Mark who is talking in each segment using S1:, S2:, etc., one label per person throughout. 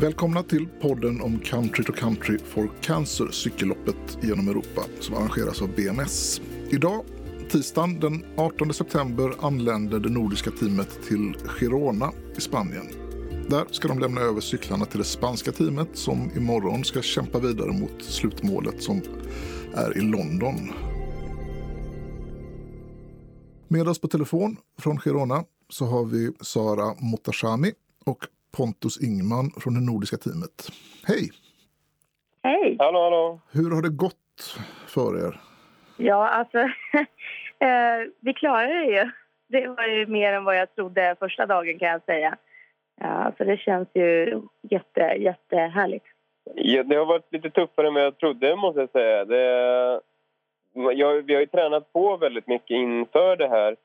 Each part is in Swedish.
S1: Välkomna till podden om Country to Country for Cancer, cykelloppet genom Europa som arrangeras av BMS. Idag, tisdagen den 18 september, anländer det nordiska teamet till Girona i Spanien. Där ska de lämna över cyklarna till det spanska teamet som imorgon ska kämpa vidare mot slutmålet som är i London. Med oss på telefon från Girona så har vi Sara Motashami och Pontus Ingman från det nordiska teamet. Hej!
S2: Hej!
S3: Hallå, hallå!
S1: Hur har det gått för er?
S2: Ja, alltså, eh, vi klarade det ju. Det var ju mer än vad jag trodde första dagen kan jag säga. Ja, så det känns ju jätte, jättehärligt.
S3: Ja, det har varit lite tuffare än vad jag trodde måste jag säga. Det, jag, vi har ju tränat på väldigt mycket inför det här.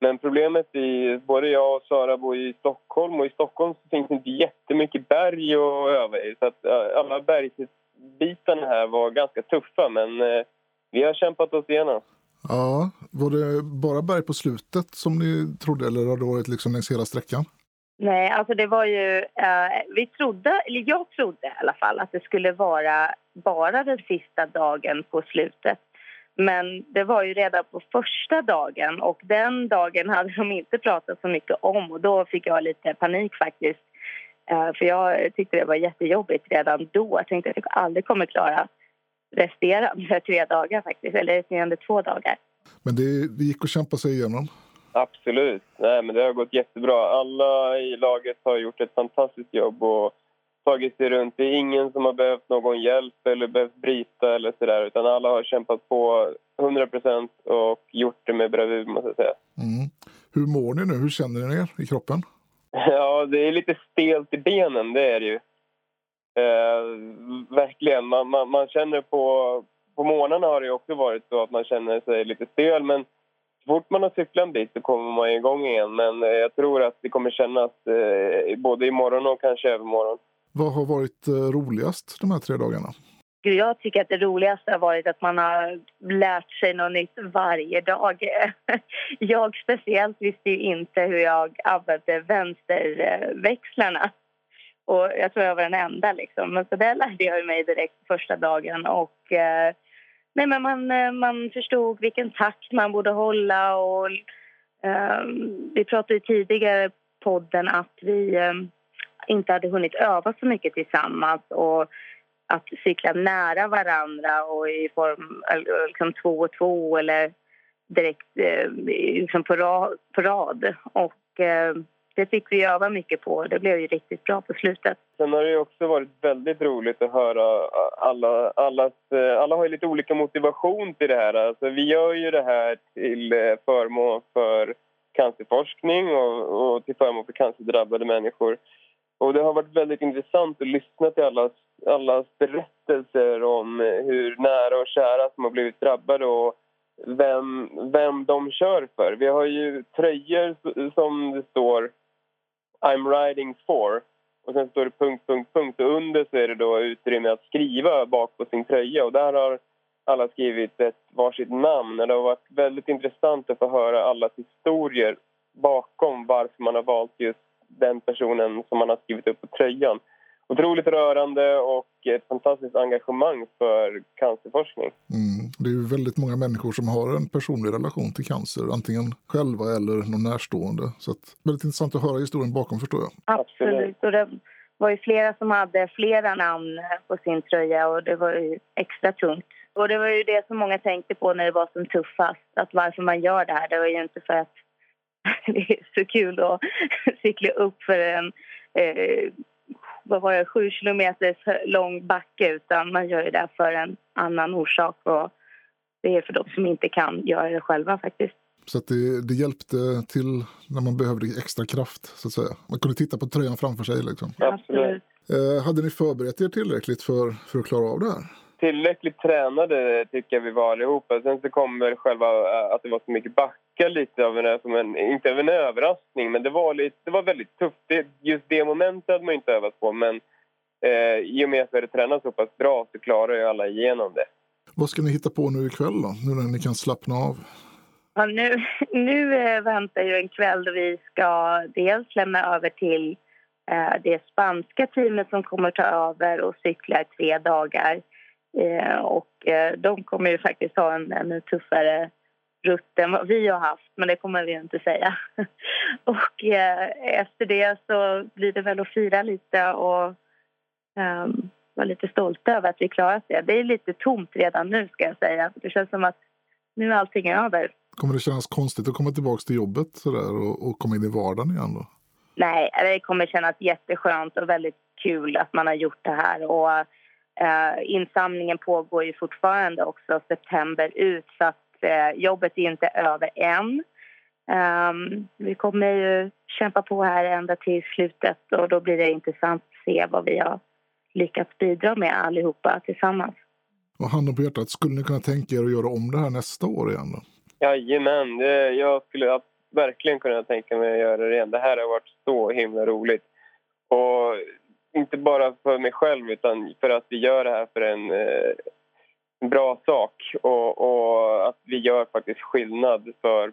S3: Men problemet är både jag och Sara bor i Stockholm och i Stockholm så finns det inte jättemycket berg att öva i. Så att alla bergsbitarna här var ganska tuffa men eh, vi har kämpat oss igenom.
S1: Ja, var det bara berg på slutet som ni trodde eller har det varit liksom längs hela sträckan?
S2: Nej, alltså det var ju... Eh, vi trodde, eller jag trodde i alla fall att det skulle vara bara den sista dagen på slutet. Men det var ju redan på första dagen och den dagen hade de inte pratat så mycket om och då fick jag lite panik faktiskt. Uh, för jag tyckte det var jättejobbigt redan då. Jag tänkte att jag aldrig kommer klara resterande tre dagar faktiskt, eller resterande två dagar.
S1: Men det, det gick att kämpa sig igenom?
S3: Absolut. Nej, men det har gått jättebra. Alla i laget har gjort ett fantastiskt jobb och tagit sig runt. Det är ingen som har behövt någon hjälp eller behövt bryta eller sådär utan alla har kämpat på 100 procent och gjort det med bravur måste jag säga.
S1: Mm. Hur mår ni nu? Hur känner ni er i kroppen?
S3: Ja, det är lite stelt i benen, det är det ju. Eh, verkligen. Man, man, man, känner på... På morgnarna har det också varit så att man känner sig lite stel men så fort man har cyklat en bit så kommer man igång igen. Men eh, jag tror att det kommer kännas eh, både imorgon och kanske övermorgon.
S1: Vad har varit eh, roligast de här tre dagarna?
S2: Jag tycker att det roligaste har varit att man har lärt sig något nytt varje dag. Jag speciellt visste ju inte hur jag använde vänsterväxlarna. Och jag tror jag var den enda. Liksom. Men så det lärde jag mig direkt första dagen. Och, eh, nej, men man, eh, man förstod vilken takt man borde hålla. Och, eh, vi pratade ju tidigare podden att vi eh, inte hade hunnit öva så mycket tillsammans och att cykla nära varandra och i form liksom två och två eller direkt eh, liksom på, rad, på rad. Och eh, det fick vi öva mycket på. Det blev ju riktigt bra på slutet.
S3: Sen har det också varit väldigt roligt att höra eh, alla, allas, eh, alla har ju lite olika motivation till det här. Alltså, vi gör ju det här till förmån för cancerforskning och, och till förmån för cancerdrabbade människor. Och det har varit väldigt intressant att lyssna till allas, allas berättelser om eh, hur nära och kära som har blivit drabbade och vem, vem de kör för. Vi har ju tröjor som det står I'm riding for och sen står det punkt, punkt, punkt och under så är det då utrymme att skriva bak på sin tröja och där har alla skrivit ett varsitt namn. Det har varit väldigt intressant att få höra allas historier bakom varför man har valt just den personen som man har skrivit upp på tröjan. Otroligt rörande och ett fantastiskt engagemang för cancerforskning.
S1: Mm. Det är ju väldigt många människor som har en personlig relation till cancer, antingen själva eller någon närstående. Så att, väldigt intressant att höra historien bakom förstår jag.
S2: Absolut. Och det var ju flera som hade flera namn på sin tröja och det var ju extra tungt. Och det var ju det som många tänkte på när det var som tuffast, att varför man gör det här. Det var ju inte för att det är så kul att cykla upp för en eh, vad var det, sju kilometers lång backe utan man gör det för en annan orsak och det är för de som inte kan göra det själva faktiskt.
S1: Så det, det hjälpte till när man behövde extra kraft så att säga. Man kunde titta på tröjan framför sig liksom.
S2: Absolut.
S1: Eh, hade ni förberett er tillräckligt för, för att klara av det här?
S3: Tillräckligt tränade tycker jag vi var allihopa. Sen så kommer själva eh, att det var så mycket back backa lite av en, som en, inte av en överraskning, men det var, lite, det var väldigt tufft. Det, just det momentet hade man inte övat på, men eh, i och med att vi hade tränat så pass bra så klarar ju alla igenom det.
S1: Vad ska ni hitta på nu ikväll då, nu när ni kan slappna av?
S2: Ja, nu, nu eh, väntar ju en kväll då vi ska dels lämna över till Eh, det spanska teamet som kommer ta över och cykla i tre dagar. Eh, och eh, de kommer ju faktiskt ha en ännu tuffare rutt än vad vi har haft, men det kommer vi inte säga. och efter det så blir det väl att fira lite och um, vara lite stolta över att vi klarat det. Det är lite tomt redan nu ska jag säga. Det känns som att nu är allting över.
S1: Kommer det kännas konstigt att komma tillbaka till jobbet sådär och, och komma in i vardagen igen då?
S2: Nej, det kommer kännas jätteskönt och väldigt kul att man har gjort det här. Och eh, insamlingen pågår ju fortfarande också september ut så att eh, jobbet är inte över än. Um, vi kommer ju kämpa på här ända till slutet och då blir det intressant att se vad vi har lyckats bidra med allihopa tillsammans.
S1: Och handen på hjärtat, skulle ni kunna tänka er att göra om det här nästa år igen då?
S3: Jajamän, jag skulle verkligen kunna tänka mig att göra det igen. Det här har varit så himla roligt. Och inte bara för mig själv utan för att vi gör det här för en, eh, en bra sak och, och, att vi gör faktiskt skillnad för,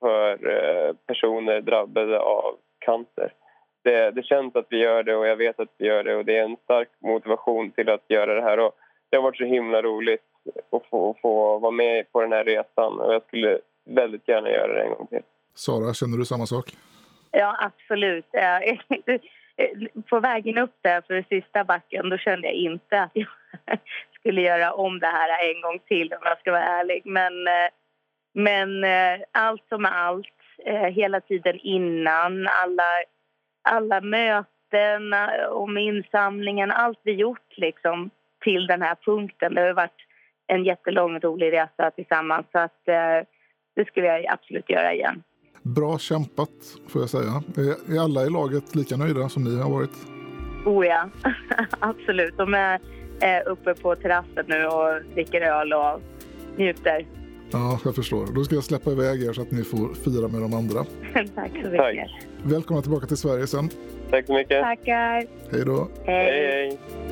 S3: för eh, personer drabbade av cancer. Det, det känns att vi gör det och jag vet att vi gör det och det är en stark motivation till att göra det här. Och det har varit så himla roligt att få, få vara med på den här resan och jag skulle väldigt gärna göra det en gång till.
S1: Sara, känner du samma sak?
S2: Ja, absolut. Eh, på vägen upp där för den sista backen då kände jag inte att jag skulle göra om det här en gång till om jag ska vara ärlig. Men, eh, men eh, allt som allt, hela tiden innan, alla, alla möten om insamlingen, allt vi gjort liksom till den här punkten. Det har varit en jättelång rolig resa tillsammans så att det skulle jag absolut göra igen.
S1: Bra kämpat får jag säga. Är alla i laget lika nöjda som ni har varit?
S2: Oh ja, absolut. De är uppe på terrassen nu och dricker öl och njuter.
S1: Ja, jag förstår. Då ska jag släppa iväg er så att ni får fira med de andra.
S2: Tack så mycket.
S1: Välkomna tillbaka till Sverige sen.
S3: Tack så mycket.
S2: Tackar.
S1: Hej då.
S2: Hej.
S3: hej. hej.